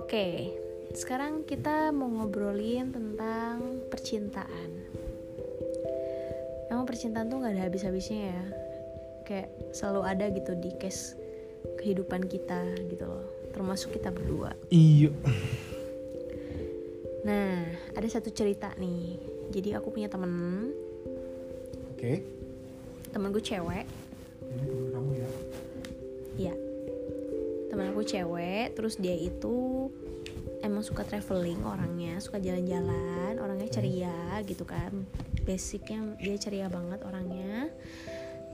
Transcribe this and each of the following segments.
Oke, sekarang kita mau ngobrolin tentang percintaan. Emang percintaan tuh nggak ada habis-habisnya ya, kayak selalu ada gitu di case kehidupan kita gitu loh, termasuk kita berdua. Iya. Nah, ada satu cerita nih. Jadi aku punya temen, Oke. temen gue cewek, Ini temen kamu ya. Iya. Temen aku cewek, terus dia itu emang suka traveling orangnya, suka jalan-jalan, orangnya ceria gitu kan. Basicnya dia ceria banget orangnya.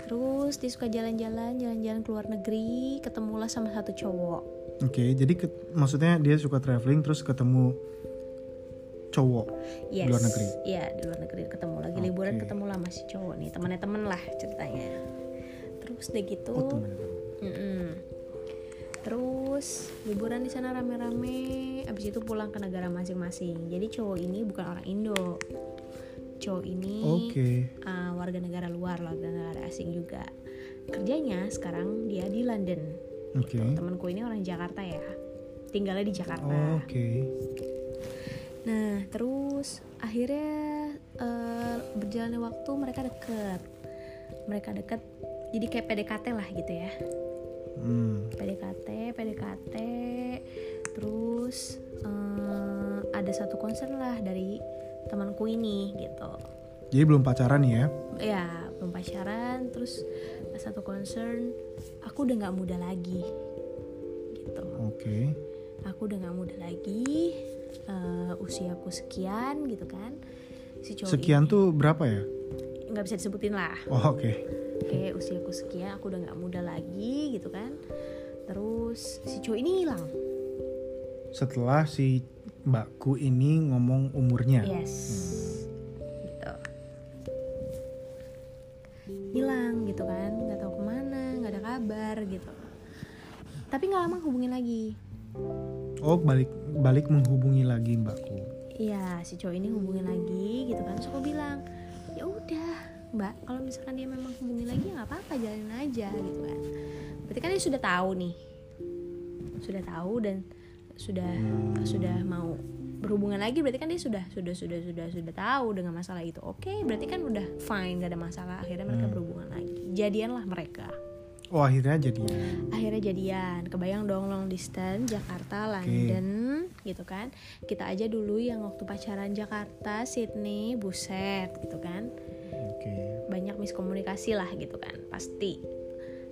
Terus dia suka jalan-jalan, jalan-jalan ke luar negeri, ketemulah sama satu cowok. Oke, jadi ke- maksudnya dia suka traveling terus ketemu cowok. Yes. Luar negeri? Iya, di luar negeri ketemu lagi liburan Oke. ketemu lah masih cowok nih, temannya temen lah ceritanya. Terus deh gitu. Oh, temen-temen. Mm-mm. Terus liburan di sana rame-rame, abis itu pulang ke negara masing-masing. Jadi cowok ini bukan orang Indo, cowok ini Oke. uh, warga negara luar, warga negara asing juga. Kerjanya sekarang dia di London. Oke. Temanku ini orang Jakarta ya, tinggalnya di Jakarta. Oh, Oke. Nah terus akhirnya uh, berjalannya waktu mereka deket, mereka deket. Jadi kayak PDKT lah gitu ya. Hmm. PDKT, PDKT, terus eh, ada satu concern lah dari temanku ini gitu. Jadi belum pacaran ya? Ya belum pacaran, terus satu concern, aku udah nggak muda lagi, gitu. Oke. Aku udah nggak muda lagi, eh, usiaku sekian gitu kan. Si cowok Sekian tuh berapa ya? ini nggak bisa disebutin lah. Oh, oke. Oke, usiaku sekian, aku udah nggak muda lagi gitu kan. Terus si cowok ini hilang. Setelah si mbakku ini ngomong umurnya. Yes. Gitu. Hilang gitu kan, nggak tahu ke mana, nggak ada kabar gitu. Tapi nggak lama hubungin lagi. Oh, balik balik menghubungi lagi mbakku. Iya, si cowok ini hubungin lagi gitu kan. Terus aku bilang, ya udah, Mbak, kalau misalkan dia memang hubungin lagi ya nggak apa-apa, jalanin aja gitu kan. Berarti kan dia sudah tahu nih, sudah tahu dan sudah sudah mau berhubungan lagi berarti kan dia sudah sudah sudah sudah sudah tahu dengan masalah itu. Oke berarti kan udah fine gak ada masalah. Akhirnya mereka berhubungan lagi. Jadianlah mereka. Oh, akhirnya jadi. akhirnya jadian. Kebayang dong long distance Jakarta London gitu kan. Kita aja dulu yang waktu pacaran Jakarta Sydney buset gitu kan Oke. banyak miskomunikasi lah gitu kan pasti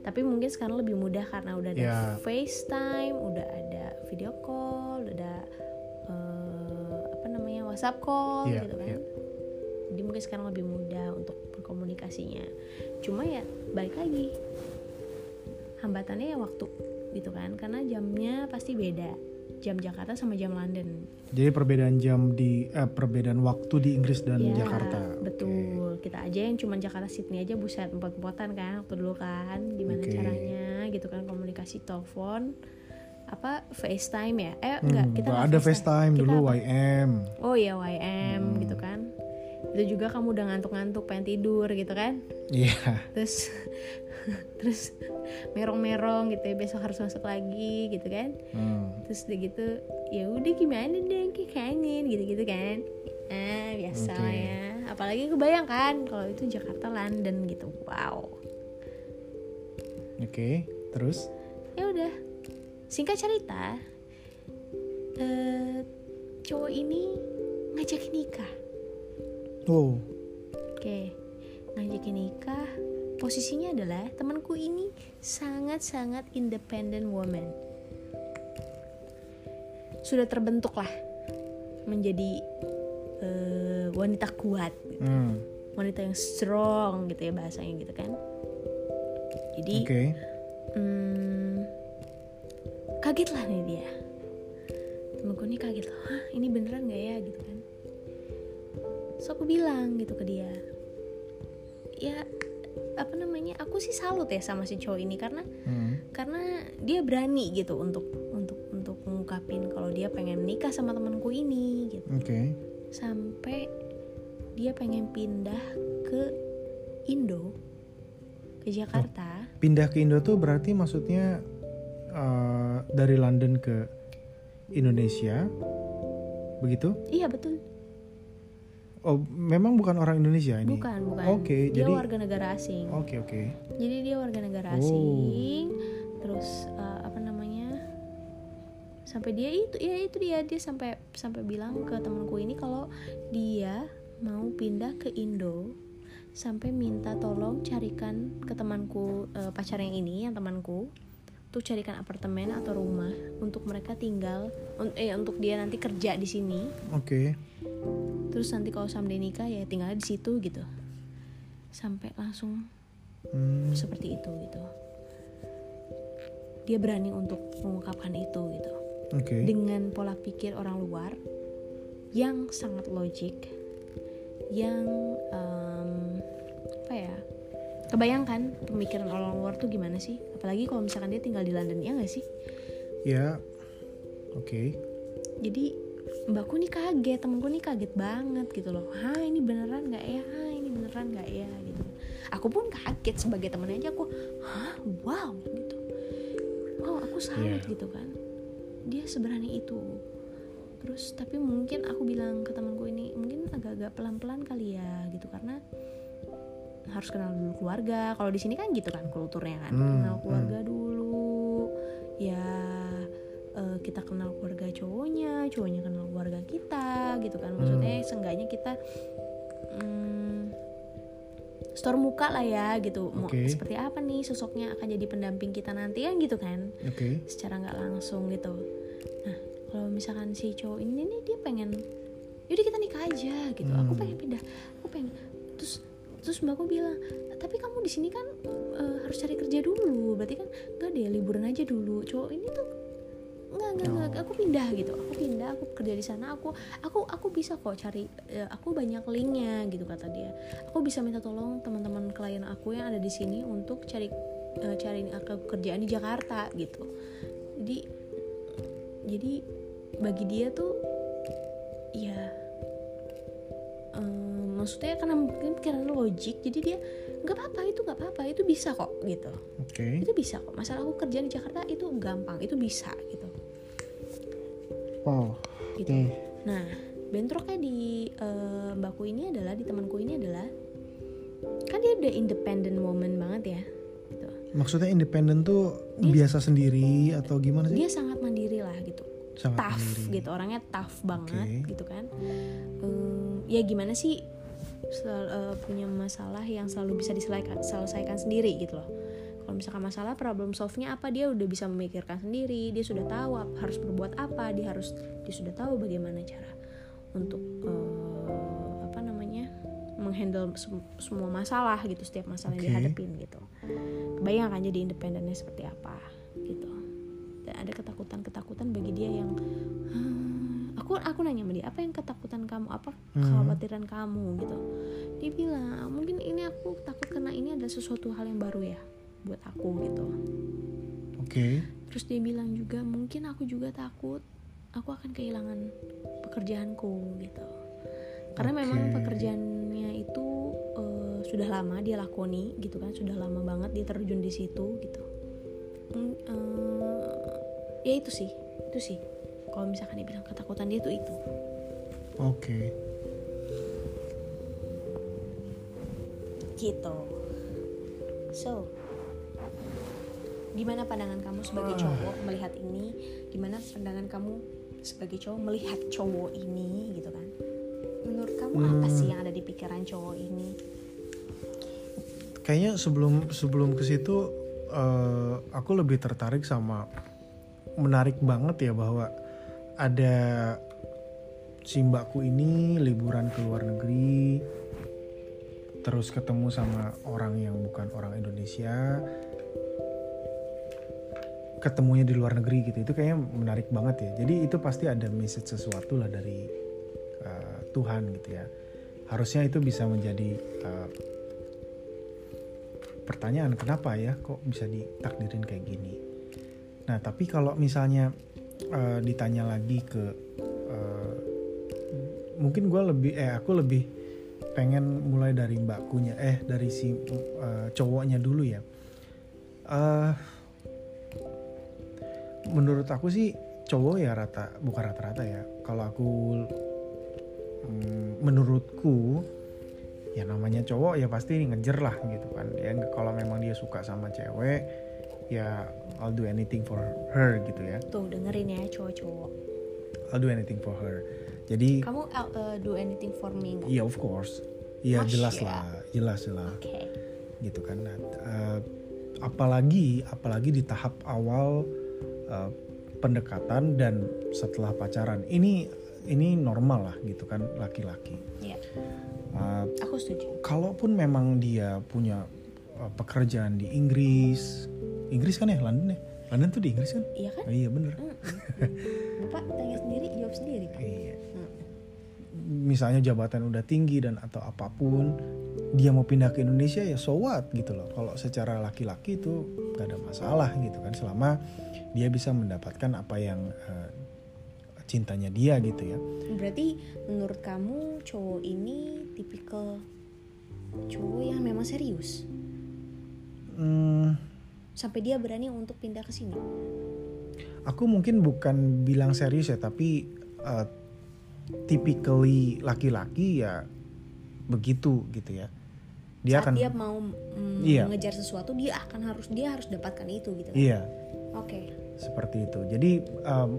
tapi mungkin sekarang lebih mudah karena udah ada Ya. FaceTime udah ada video call udah ada eh, apa namanya WhatsApp call Iya, gitu kan iya. jadi mungkin sekarang lebih mudah untuk berkomunikasinya cuma ya balik lagi hambatannya ya waktu gitu kan karena jamnya pasti beda jam Jakarta sama jam London Jadi perbedaan jam di eh, perbedaan waktu di Inggris dan Ya, Jakarta. betul kita aja yang cuma Jakarta Sydney aja buset empot-empotan kan waktu dulu kan gimana Oke. caranya gitu kan komunikasi telepon apa FaceTime ya eh Hmm, enggak kita nggak nggak ada FaceTime Kita dulu apa? YM. oh ya YM Hmm. gitu kan itu juga kamu udah ngantuk-ngantuk pengen tidur gitu kan Iya. terus terus merong-merong gitu ya besok harus masuk lagi gitu kan Hmm. terus udah gitu ya udah gimana deh kayak kangen gitu-gitu kan ah biasa Oke. lah ya apalagi kebayang kan kalau itu Jakarta London gitu wow Oke. Terus? ya udah singkat cerita eh cowok ini ngajakin nikah Oh. oke ngajakin nikah posisinya adalah temanku ini sangat-sangat independent woman sudah terbentuk lah menjadi eh, wanita kuat gitu. Hmm. wanita yang strong gitu ya bahasanya gitu kan jadi Oke. hmm, kaget lah nih dia temenku ini kaget loh Hah ini beneran gak ya gitu kan so aku bilang gitu ke dia ya apa namanya aku sih salut ya sama si cowok ini karena Hmm. karena dia berani gitu untuk untuk untuk mengungkapin kalau dia pengen nikah sama temanku ini gitu Oke. sampai dia pengen pindah ke Indo ke Jakarta pindah ke Indo tuh berarti maksudnya eh, dari London ke Indonesia begitu iya betul oh memang bukan orang Indonesia ini? Bukan bukan. Oke, dia jadi- warga negara asing. Oke oke. Jadi dia warga negara Oh. asing. Terus eh, apa namanya? Sampai dia itu ya itu dia dia sampai sampai bilang ke temanku ini kalau dia mau pindah ke Indo sampai minta tolong carikan ke temanku eh, pacar yang ini yang temanku untuk carikan apartemen atau rumah untuk mereka tinggal un- eh untuk dia nanti kerja di sini. Oke. Terus nanti kalau sampai nikah ya tinggal di situ gitu. Sampai langsung Hmm, seperti itu gitu. Dia berani untuk mengungkapkan itu gitu. Oke. Dengan pola pikir orang luar yang sangat logik yang em, apa ya kebayangkan pemikiran orang luar tuh gimana sih? Apalagi kalau misalkan dia tinggal di London ya nggak sih? Ya oke. Jadi mbakku nih kaget temenku nih kaget banget gitu loh. Ha ini beneran nggak ya? Ha ini beneran nggak ya? Gitu. Aku pun kaget sebagai temennya aja aku hah? Wow gitu. Wow aku salut Iya. gitu kan. Dia seberani itu. Terus tapi mungkin aku bilang ke temanku ini mungkin agak-agak pelan-pelan kali ya gitu. Karena harus kenal dulu keluarga. Kalau di sini kan gitu kan kulturnya kan. Hmm, kenal keluarga dulu. Ya eh, kita kenal keluarga cowoknya cowoknya kenal keluarga kita gitu kan. Maksudnya seenggaknya kita mm, store muka lah ya gitu. Mau Oke. seperti apa nih sosoknya akan jadi pendamping kita nanti kan gitu kan. Oke. Secara nggak langsung gitu. Nah kalau misalkan si cowok ini nih dia pengen yaudah kita nikah aja gitu. Aku Hmm. pengen pindah aku pengen terus terus mbakku bilang tapi kamu di sini kan eh, harus cari kerja dulu. Berarti kan nggak deh liburan aja dulu. Cowok ini tuh nggak nggak nggak Oh. aku pindah gitu. Aku pindah aku kerja di sana. Aku aku aku bisa kok cari eh, aku banyak linknya gitu kata dia. Aku bisa minta tolong teman-teman klien aku yang ada di sini untuk cari eh, cari kerjaan di Jakarta gitu. Jadi jadi bagi dia tuh ya maksudnya karena mungkin pikiran logik jadi dia nggak apa-apa itu nggak apa-apa itu bisa kok gitu. Oke. Itu bisa kok masalah aku kerja di Jakarta itu gampang itu bisa gitu. Wow gitu. oke. Nah bentroknya di eh, mbakku ini adalah di temanku ini adalah kan dia udah independent woman banget ya gitu. Maksudnya independen tuh Dia- biasa sendiri atau gimana sih? Dia sangat mandiri lah gitu. Sangat tough mandiri. gitu orangnya tough banget Oke. gitu kan. Em, ya gimana sih sel- eh, punya masalah yang selalu bisa diselesaikan selesaikan sendiri gitu loh kalau misalkan masalah problem solve-nya apa dia udah bisa memikirkan sendiri dia sudah tahu harus berbuat apa dia harus dia sudah tahu bagaimana cara untuk eh, apa namanya menghandle sem- semua masalah gitu setiap masalah yang Oke. dihadapin gitu kebayang kan jadi independennya seperti apa gitu dan ada ketakutan-ketakutan bagi dia yang "Hmm." Aku aku nanya sama dia apa yang ketakutan kamu? Apa Hmm. kekhawatiran kamu? Gitu. Dia bilang mungkin ini aku takut karena ini adalah sesuatu hal yang baru ya buat aku gitu. Oke. Terus dia bilang juga mungkin aku juga takut aku akan kehilangan pekerjaanku gitu. Karena memang Oke. pekerjaannya itu eh, sudah lama dia lakoni gitu kan sudah lama banget dia terjun di situ gitu. Mm, eh, ya itu sih itu sih kalau misalkan dia bilang ketakutan dia tuh itu. Oke. Gitu. So gimana pandangan kamu sebagai cowok melihat ini? Gimana pandangan kamu sebagai cowok melihat cowok ini gitu kan? Menurut kamu apa sih yang ada di pikiran cowok ini? Kayaknya sebelum sebelum ke situ eh, aku lebih tertarik sama menarik banget ya bahwa ada si mbakku ini liburan ke luar negeri terus ketemu sama orang yang bukan orang Indonesia ketemunya di luar negeri gitu. Itu kayaknya menarik banget ya. Jadi itu pasti ada message sesuatu lah dari uh, Tuhan gitu ya. Harusnya itu bisa menjadi uh, pertanyaan kenapa ya kok bisa ditakdirin kayak gini? Nah tapi kalau misalnya uh, ditanya lagi ke uh, mungkin gue lebih eh aku lebih pengen mulai dari mbakkunya eh dari si uh, cowoknya dulu ya. Uh, menurut aku sih cowok ya rata bukan rata-rata ya. Kalau aku mm, menurutku ya namanya cowok ya pasti ngejer lah gitu kan. Ya kalau memang dia suka sama cewek ya I'll do anything for her gitu ya tuh dengerin ya cowok-cowok I'll do anything for her jadi kamu uh, do anything for me nggak? Iya yeah, of course Iya jelas ya? lah jelas lah okay. gitu kan nah, uh, apalagi apalagi di tahap awal uh, pendekatan dan setelah pacaran ini ini normal lah gitu kan laki-laki. Yeah. Uh, Aku setuju. Kalaupun memang dia punya uh, pekerjaan di Inggris, Inggris kan ya London ya, London tuh di Inggris kan? Iya kan? Oh, iya bener. Mm -mm. Bapak tanya sendiri, jawab sendiri kan? Iya. Mm. Misalnya jabatan udah tinggi dan atau apa pun, dia mau pindah ke Indonesia ya so what gitu loh. Kalau secara laki-laki itu gak ada masalah gitu kan, selama dia bisa mendapatkan apa yang uh, cintanya dia gitu ya. Berarti menurut kamu cowok ini tipikal cowok yang memang serius? Hmm. Sampai dia berani untuk pindah ke sini? Aku mungkin bukan bilang serius ya, tapi uh, typically laki-laki ya begitu gitu ya. Dia Saat akan dia mau mm, iya. mengejar sesuatu, dia akan harus dia harus dapatkan itu gitu. Kan? Iya. Oke. Okay. Seperti itu. Jadi um,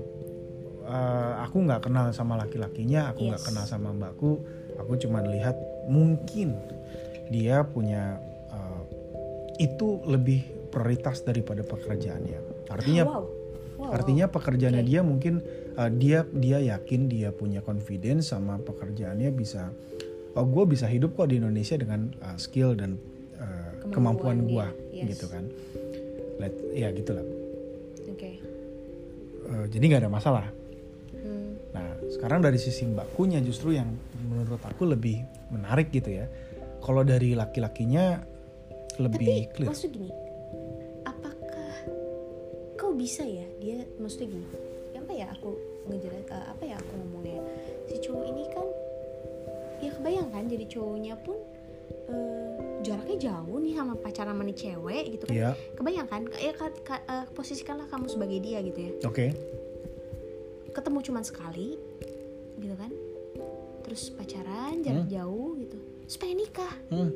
uh, aku nggak kenal sama laki-lakinya aku nggak yes. kenal sama mbakku aku cuma lihat mungkin dia punya uh, itu lebih prioritas daripada pekerjaannya artinya wow. Wow. artinya pekerjaannya okay. dia mungkin uh, dia dia yakin dia punya confidence sama pekerjaannya bisa oh gue bisa hidup kok di Indonesia dengan uh, skill dan uh, kemampuan, kemampuan gue yes. gitu kan Let, ya gitulah oke okay. uh, jadi nggak ada masalah Nah, sekarang dari sisi mbakkunya justru yang menurut aku lebih menarik gitu ya. Kalau dari laki-lakinya lebih Tapi, clear. maksud gini, kau bisa ya dia maksudnya gini? Apa ya aku ngejelas uh, apa ya aku ngomongnya? Si cowok ini kan ya kebayang kan jadi cowoknya pun uh, jaraknya jauh nih sama pacaran sama nih cewek gitu kan. Yeah. Kebayang kan? Ya uh, posisikanlah kamu sebagai dia gitu ya. Oke. Okay ketemu cuma sekali gitu kan terus pacaran jarak hmm. jauh gitu supaya nikah hmm.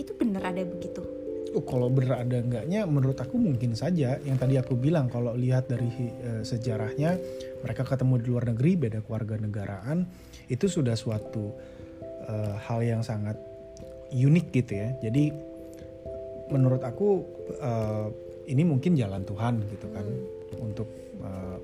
itu bener ada begitu Oh, kalau bener ada enggaknya menurut aku mungkin saja. Yang tadi aku bilang kalau lihat dari uh, sejarahnya mereka ketemu di luar negeri beda keluarga negaraan itu sudah suatu uh, hal yang sangat unik gitu ya. Jadi menurut aku uh, ini mungkin jalan Tuhan gitu kan untuk uh,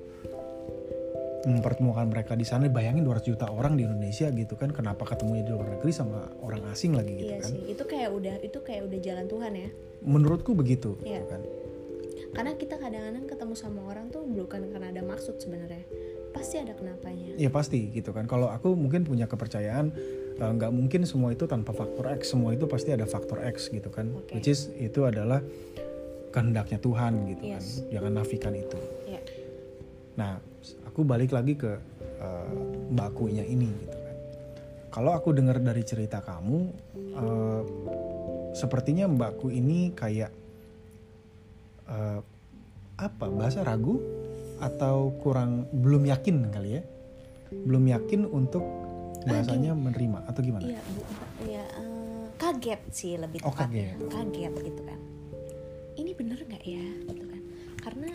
mempertemukan mereka di sana bayangin 200 juta orang di Indonesia gitu kan kenapa ketemunya di luar negeri sama orang asing lagi gitu iya kan sih itu kayak udah itu kayak udah jalan Tuhan ya menurutku begitu iya. gitu kan karena kita kadang-kadang ketemu sama orang tuh bukan karena ada maksud sebenarnya pasti ada kenapanya iya pasti gitu kan kalau aku mungkin punya kepercayaan eh, nggak uh, mungkin semua itu tanpa faktor X semua itu pasti ada faktor X gitu kan okay. which is itu adalah kehendaknya Tuhan gitu kan. yes. kan jangan nafikan itu yeah. nah aku balik lagi ke uh, mbak kuinya ini gitu kan kalau aku dengar dari cerita kamu uh, sepertinya mbakku ini kayak uh, apa bahasa ragu atau kurang belum yakin kali ya belum yakin untuk bahasanya menerima atau gimana? Iya, bu, ya, uh, kaget sih lebih oh, tepatnya. Oh, kaget. kaget gitu kan. Ini bener nggak ya gitu kan? Karena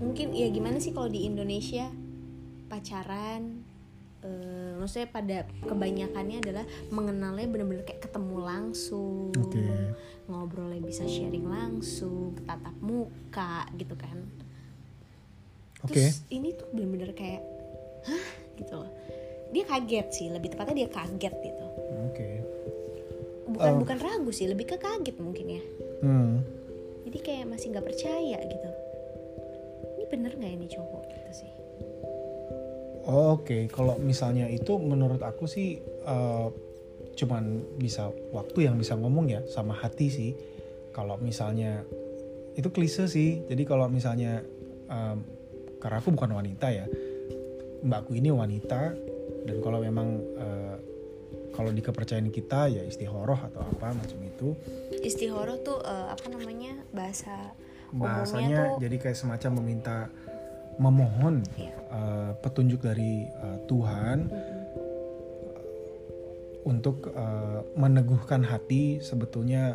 mungkin ya gimana sih kalau di Indonesia pacaran uh, maksudnya pada kebanyakannya adalah mengenalnya bener-bener kayak ketemu langsung okay. ngobrolnya bisa sharing langsung tatap muka gitu kan okay. terus ini tuh bener-bener kayak hah gitu loh dia kaget sih lebih tepatnya dia kaget gitu okay. bukan uh. bukan ragu sih lebih ke kaget mungkin ya hmm. jadi kayak masih nggak percaya gitu bener nggak ini cowok gitu sih? Oh, oke. Okay. kalau misalnya itu menurut aku sih uh, cuman bisa waktu yang bisa ngomong ya sama hati sih. Kalau misalnya itu klise sih. Jadi kalau misalnya um, karena aku bukan wanita ya mbakku ini wanita dan kalau memang uh, kalau di kepercayaan kita ya istihoroh atau apa macam itu. Istihoroh tuh eh, apa namanya bahasa bahasanya tuh jadi kayak semacam meminta memohon Iya. eh, petunjuk dari eh, Tuhan untuk eh, meneguhkan hati sebetulnya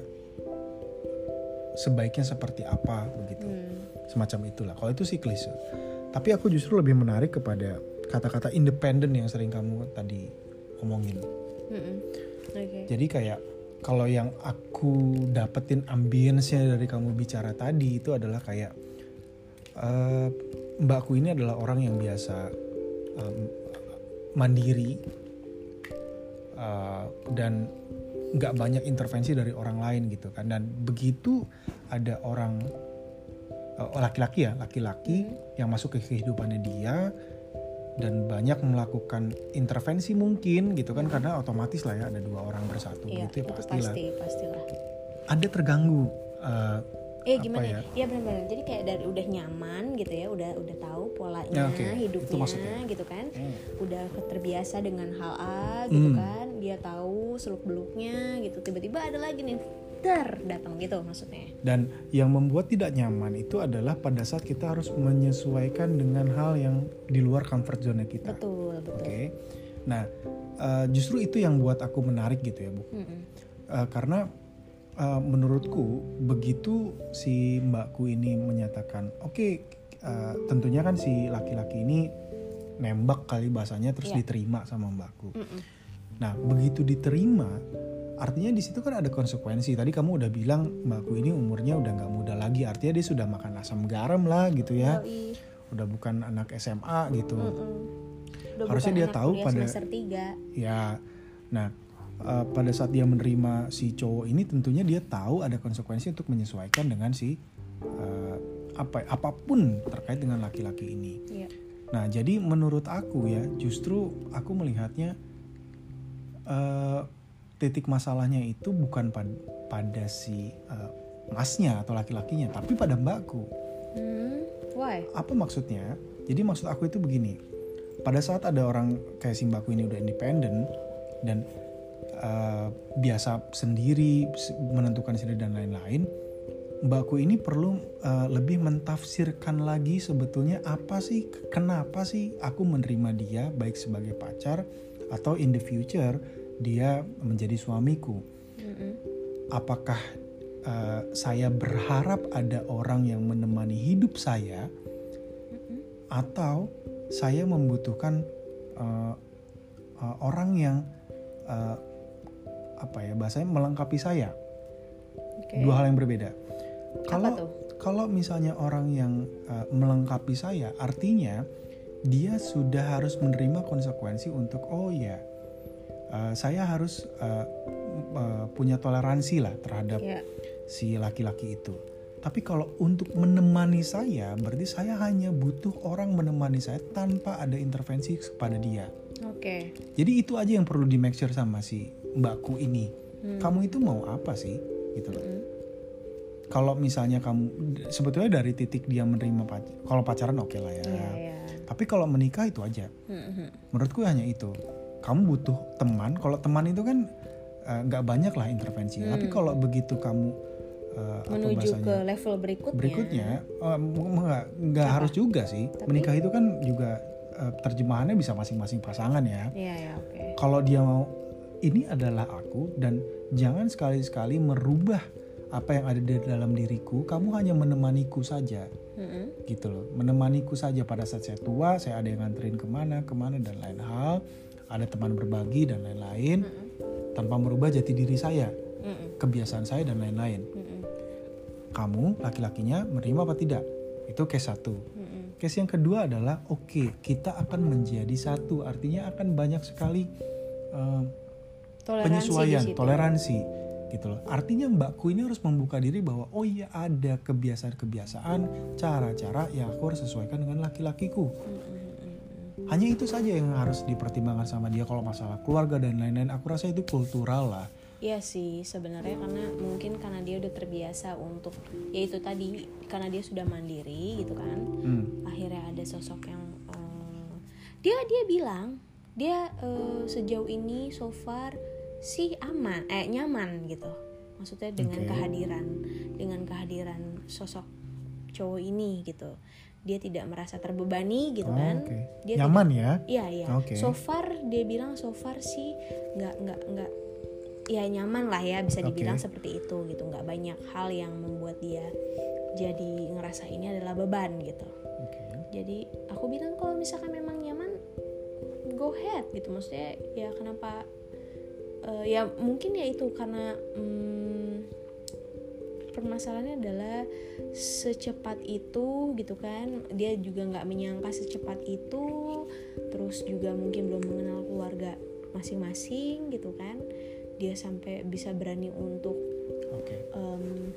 sebaiknya seperti apa begitu Hmm. semacam itulah kalau itu sih klise tapi aku justru lebih menarik kepada kata-kata independen yang sering kamu tadi omongin Mm-mm. oke jadi kayak kalau yang aku dapetin ambience-nya dari kamu bicara tadi itu adalah kayak eh, mbakku ini adalah orang yang biasa em, mandiri eh, dan nggak banyak intervensi dari orang lain gitu kan. Dan begitu ada orang eh, laki-laki ya laki-laki yang masuk ke kehidupannya dia dan banyak melakukan intervensi mungkin gitu kan karena otomatis lah ya ada dua orang bersatu Iya, gitu ya itu pastilah pasti pastilah ada terganggu eh, eh Apa gimana ya? ya? Iya benar-benar. Jadi kayak dari udah nyaman gitu ya, udah udah tahu polanya Ya. Itu hidupnya gitu kan. Hmm. Udah terbiasa dengan hal A gitu Hmm. kan. Dia tahu seluk beluknya gitu. Tiba-tiba ada lagi nih ter datang gitu maksudnya. Dan yang membuat tidak nyaman itu adalah pada saat kita harus menyesuaikan dengan hal yang di luar comfort zone kita. Betul betul. Oke. Nah, eh, justru itu yang buat aku menarik gitu ya, Bu. Mm-mm. Eh, karena eh, menurutku begitu si mbakku ini menyatakan, oke, eh, tentunya kan si laki-laki ini nembak kali bahasanya terus Iya. diterima sama mbakku. Mm-mm. Nah, begitu diterima, artinya di situ kan ada konsekuensi. Tadi kamu udah bilang mbakku ini umurnya udah nggak muda lagi, artinya dia sudah makan asam garam lah gitu ya. Yoi. Udah bukan anak SMA gitu. Udah Harusnya dia tahu pada- semester 3. Ya, nah eh, pada saat dia menerima si cowok ini, tentunya dia tahu ada konsekuensi untuk menyesuaikan dengan si eh, apa apa pun terkait dengan laki-laki ini. Iya. Nah, jadi menurut aku ya, justru aku melihatnya eh, titik masalahnya itu bukan pad- pada si eh, masnya atau laki-lakinya, tapi pada mbakku. Hmm, why? Apa maksudnya? Jadi maksud aku itu begini. Pada saat ada orang kayak si mbakku ini udah independen dan eh, biasa sendiri menentukan sendiri dan lain-lain, mbakku ini perlu eh, lebih mentafsirkan lagi sebetulnya apa sih, kenapa sih aku menerima dia baik sebagai pacar atau in the future dia menjadi suamiku. Apakah eh, saya berharap ada orang yang menemani hidup saya? Atau saya membutuhkan uh, uh, orang yang uh, apa ya bahasanya melengkapi saya Oke. dua hal yang berbeda Apa kalau tuh? kalau misalnya orang yang uh, melengkapi saya artinya dia sudah harus menerima konsekuensi untuk oh ya uh, saya harus uh, uh, punya toleransi lah terhadap Ya. si laki-laki itu. Tapi kalau untuk menemani saya, berarti saya hanya butuh orang menemani saya tanpa ada intervensi kepada dia. Oke. Jadi itu aja yang perlu di make sure sama si mbakku ini. Hmm. Kamu itu mau apa sih? Gitu loh. Mm-mm. Kalau misalnya kamu sebetulnya dari titik dia menerima pacar, kalau pacaran oke lah ya. Iya, iya. Tapi kalau menikah itu aja. Mm-mm. Menurutku hanya itu. Kamu butuh teman. Kalau teman itu kan eh, nggak banyak lah intervensinya. Tapi kalau begitu kamu apa Hmm. Menuju bahasanya? ke level berikutnya. berikutnya eh, nggak nggak harus juga sih Tapi- menikah itu kan juga eh, terjemahannya bisa masing-masing pasangan ya Iya, ya, oke. kalau dia mau ini adalah aku dan jangan sekali-sekali merubah apa yang ada di dalam diriku kamu hanya menemaniku saja Mm-mm. gitu loh menemaniku saja pada saat saya tua saya ada yang nganterin ke mana ke mana dan lain hal ada teman berbagi dan lain-lain tanpa merubah jati diri saya Mm-mm. kebiasaan saya dan lain-lain Mm-mm. kamu laki-lakinya menerima apa tidak itu case satu Mm-mm. case yang kedua adalah oke kita akan menjadi satu artinya akan banyak sekali Toleransi penyesuaian toleransi gitu loh artinya mbakku ini harus membuka diri bahwa oh iya ada kebiasaan-kebiasaan cara-cara yang aku harus sesuaikan dengan laki-lakiku Mm-mm. Hanya itu saja yang harus dipertimbangkan sama dia kalau masalah keluarga dan lain-lain. Aku rasa itu kultural lah. Iya sih sebenarnya karena mungkin karena dia udah terbiasa untuk ya itu tadi karena dia sudah mandiri gitu kan. Hmm. akhirnya ada sosok yang eh, dia dia bilang dia eh, sejauh ini so far sih aman eh nyaman gitu. Maksudnya dengan Oke. kehadiran dengan kehadiran sosok cowok ini gitu dia tidak merasa terbebani gitu Oh, kan oke. dia Nyaman ya? Iya iya. Oke. So far dia bilang so far sih nggak nggak nggak ya nyaman lah ya bisa dibilang seperti itu gitu nggak banyak hal yang membuat dia jadi ngerasa ini adalah beban gitu. Oke. Jadi aku bilang kalau misalkan memang nyaman go ahead gitu maksudnya ya kenapa eh, ya mungkin ya itu karena hmm, permasalahannya adalah secepat itu gitu kan. Dia juga nggak menyangka secepat itu terus juga mungkin belum mengenal keluarga masing-masing gitu kan. Dia sampai bisa berani untuk Oke. em,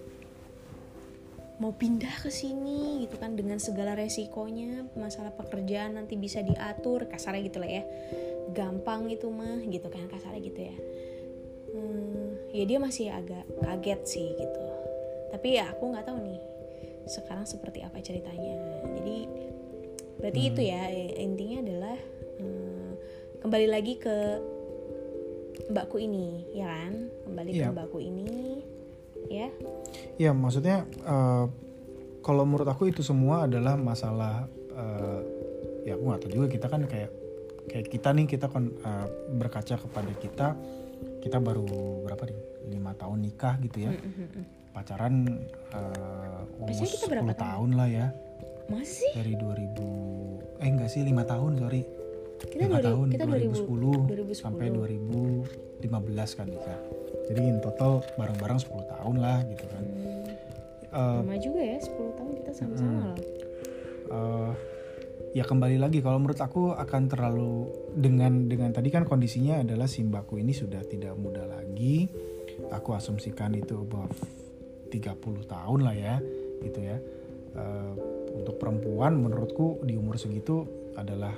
mau pindah ke sini gitu kan dengan segala resikonya. Masalah pekerjaan nanti bisa diatur kasarnya gitu lah ya. Gampang itu mah gitu kan kasarnya gitu ya. Hmm, ya dia masih agak kaget sih gitu tapi ya aku nggak tahu nih sekarang seperti apa ceritanya. Jadi berarti itu ya eh, intinya adalah hmm, kembali lagi ke mbakku ini ya kan? Kembali ke Iya. mbakku ini ya. Ya maksudnya eh, kalau menurut aku itu semua adalah masalah eh, ya aku nggak tahu juga kita kan kayak kayak kita nih kita kan eh, berkaca kepada kita kita baru berapa nih lima tahun nikah gitu ya pacaran eh, almost kita berapa 10 tahun? lah ya. Masih? Dari 2000 eh enggak sih lima tahun sorry. Kita lima dari tahun kita 2010, 2010 sampai 2015 kan nikah jadi in total bareng-bareng 10 tahun lah gitu kan. Eh, lama juga ya 10 tahun kita sama-sama loh eh, ya kembali lagi kalau menurut aku akan terlalu dengan dengan tadi kan kondisinya adalah si mbakku ini sudah tidak muda lagi. Aku asumsikan itu above 30 tahun lah ya gitu ya. Eh, untuk perempuan menurutku di umur segitu adalah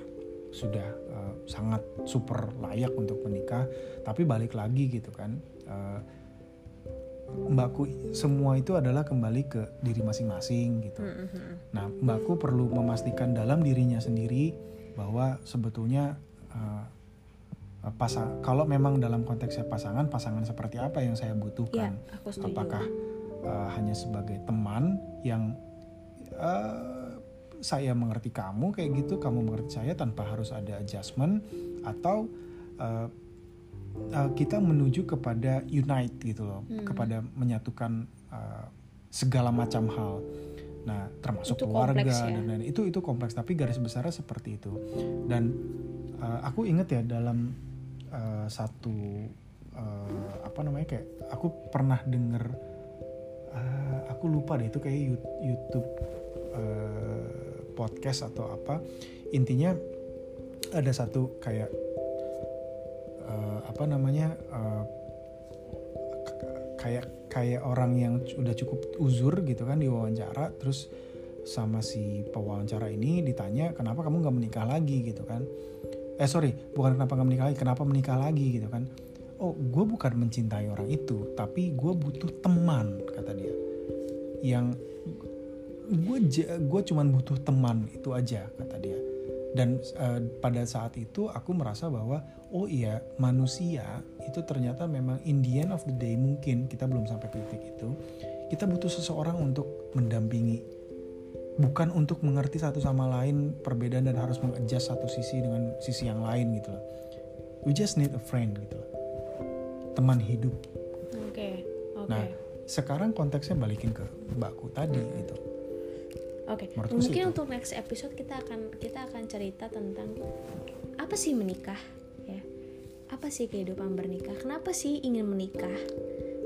sudah eh, sangat super layak untuk menikah. Tapi balik lagi gitu kan eh, mbakku semua itu adalah kembali ke diri masing-masing gitu. Nah, mbakku perlu memastikan dalam dirinya sendiri bahwa sebetulnya uh, pasang kalau memang dalam konteksnya pasangan, pasangan seperti apa yang saya ya butuhkan? aku setuju. Apakah uh, hanya sebagai teman yang uh, saya mengerti kamu kayak gitu, kamu mengerti saya tanpa harus ada adjustment atau uh, uh, kita menuju kepada unite gitu loh, Hmm. kepada menyatukan uh, segala macam hal. Nah, termasuk Itu keluarga kompleks ya. dan lain itu itu kompleks tapi garis besarnya seperti itu. Dan uh, aku inget ya dalam uh, satu uh, apa namanya kayak aku pernah denger uh, aku lupa deh itu kayak YouTube uh, podcast atau apa. Intinya ada satu kayak uh, apa namanya uh, kayak kayak orang yang udah cukup uzur gitu kan diwawancara terus sama si pewawancara ini ditanya kenapa kamu nggak menikah lagi? gitu kan. Eh sorry bukan kenapa nggak menikah lagi kenapa menikah lagi? gitu kan oh gue bukan mencintai orang itu tapi gue butuh teman kata dia. Yang gue gue cuman butuh teman itu aja kata dia. Dan eh, pada saat itu aku merasa bahwa oh iya manusia itu ternyata memang in the end of the day mungkin kita belum sampai titik itu kita butuh seseorang untuk mendampingi. Bukan untuk mengerti satu sama lain perbedaan dan harus mengadjust satu sisi dengan sisi yang lain gitu loh. We just need a friend gitu loh teman hidup oke oke nah sekarang konteksnya balikin ke mbakku tadi gitu Oke, Menurutku sih mungkin itu. untuk next episode kita akan kita akan cerita tentang apa sih menikah, ya. Apa sih kehidupan bernikah? Kenapa sih ingin menikah?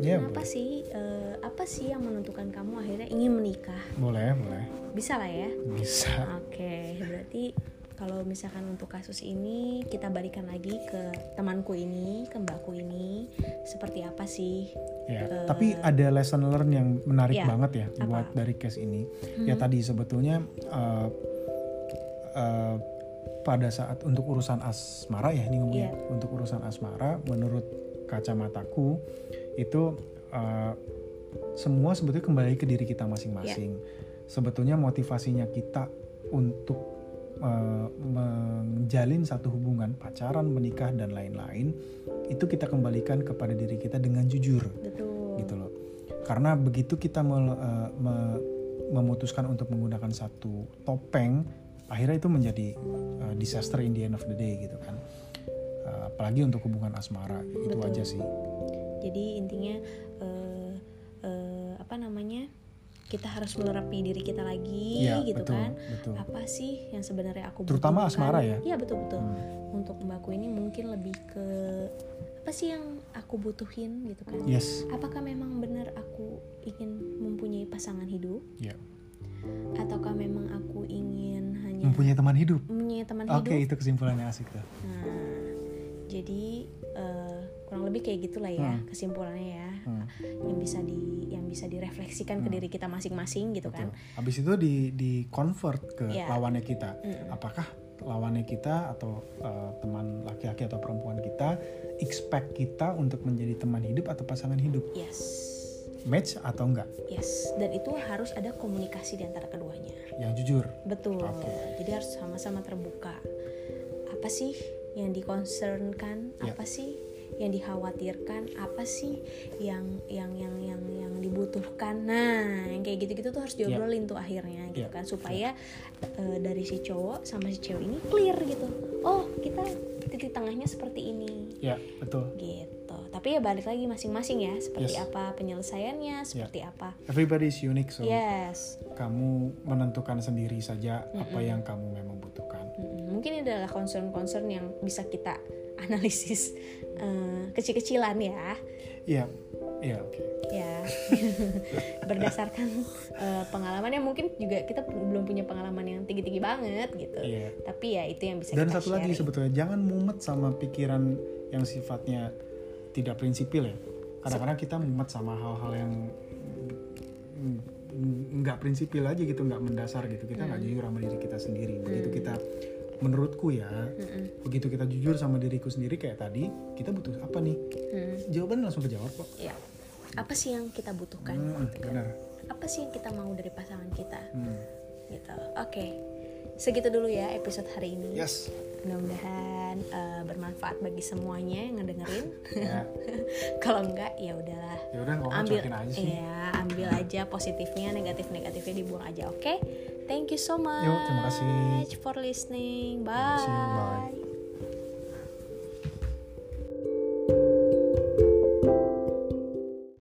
ya Kenapa sih eh, apa sih yang menentukan kamu akhirnya ingin menikah? boleh boleh Bisa lah ya. bisa Oke, berarti kalau misalkan untuk kasus ini kita balikan lagi ke temanku ini, ke mbakku ini, seperti apa sih? Ya, Eh, tapi ada lesson learn yang menarik ya, banget ya apa? Hmm. buat dari case ini. Ya tadi sebetulnya uh, uh, pada saat untuk urusan asmara ya ini ngomongnya Iya. untuk urusan asmara menurut kacamataku itu uh, semua sebetulnya kembali ke diri kita masing-masing. Iya. Sebetulnya motivasinya kita untuk eh, menjalin satu hubungan pacaran menikah dan lain-lain itu kita kembalikan kepada diri kita dengan jujur. Betul. Gitu loh. Karena begitu kita mel- eh, me- memutuskan untuk menggunakan satu topeng akhirnya itu menjadi eh, disaster in the end of the day gitu kan. Eh, apalagi untuk hubungan asmara itu Betul. aja sih. Jadi intinya namanya kita harus melerapi diri kita lagi Iya, gitu betul, kan? betul. apa sih yang sebenarnya aku Terutama butuhkan? asmara ya? iya betul betul. Hmm. untuk mbakku ini mungkin lebih ke apa sih yang aku butuhin gitu kan? Yes. Apakah memang benar aku ingin mempunyai pasangan hidup? Ya ataukah memang aku ingin hanya mempunyai teman hidup? Mempunyai teman oke hidup? itu kesimpulannya asik tuh. Nah jadi eh, kurang lebih kayak gitulah ya Hmm. kesimpulannya ya Hmm. yang bisa di yang bisa direfleksikan ke diri kita masing-masing gitu Betul. kan Habis itu di di convert ke Iya. lawannya kita. Mm-mm. Apakah lawannya kita atau uh, teman laki-laki atau perempuan kita expect kita untuk menjadi teman hidup atau pasangan hidup? yes Match atau enggak? yes dan itu harus ada komunikasi di antara keduanya Yang jujur. betul Oke. jadi harus sama-sama terbuka apa sih yang diconcernkan Ya. apa sih yang dikhawatirkan apa sih yang yang yang yang yang dibutuhkan? Nah yang kayak gitu-gitu tuh harus diobrolin tuh akhirnya gitu Ya. kan supaya eh, dari si cowok sama si cewek ini clear gitu. Oh kita titik tengahnya seperti ini. Ya, betul. gitu. Tapi ya balik lagi masing-masing ya seperti Yes. apa penyelesaiannya seperti apa. Everybody is unique, so yes. kamu menentukan sendiri saja apa yang kamu memang butuhkan. Mm-mm. Mungkin ini adalah concern-concern yang bisa kita analisis eh, kecil-kecilan ya, Iya, iya oke. ya berdasarkan eh, pengalaman yang mungkin juga kita belum punya pengalaman yang tinggi-tinggi banget gitu. Iya. Tapi ya itu yang bisa Dan kita satu lagi sharing. sebetulnya jangan mumet sama pikiran yang sifatnya tidak prinsipil ya. Kadang-kadang kita mumet sama hal-hal yang nggak prinsipil aja gitu, nggak mendasar gitu. Kita nggak jujur sama diri kita sendiri. Begitu kita menurutku ya, begitu kita jujur sama diriku sendiri kayak tadi, kita butuh apa nih? Hmm, Jawaban langsung kejawab kok. ya. Apa sih yang kita butuhkan? Hmm, gitu kan? benar. Apa sih yang kita mau dari pasangan kita? Hmm. Gitu. Oke. Segitu dulu ya episode hari ini. Yes. Mudah-mudahan eh, bermanfaat bagi semuanya yang ngedengerin. Ya, Kalau enggak ya udahlah. ya udah nggak ambil aja sih. ya ambil aja positifnya negatif negatifnya dibuang aja oke thank you so much Yuk, terima kasih. for listening Terima kasih, bye bye.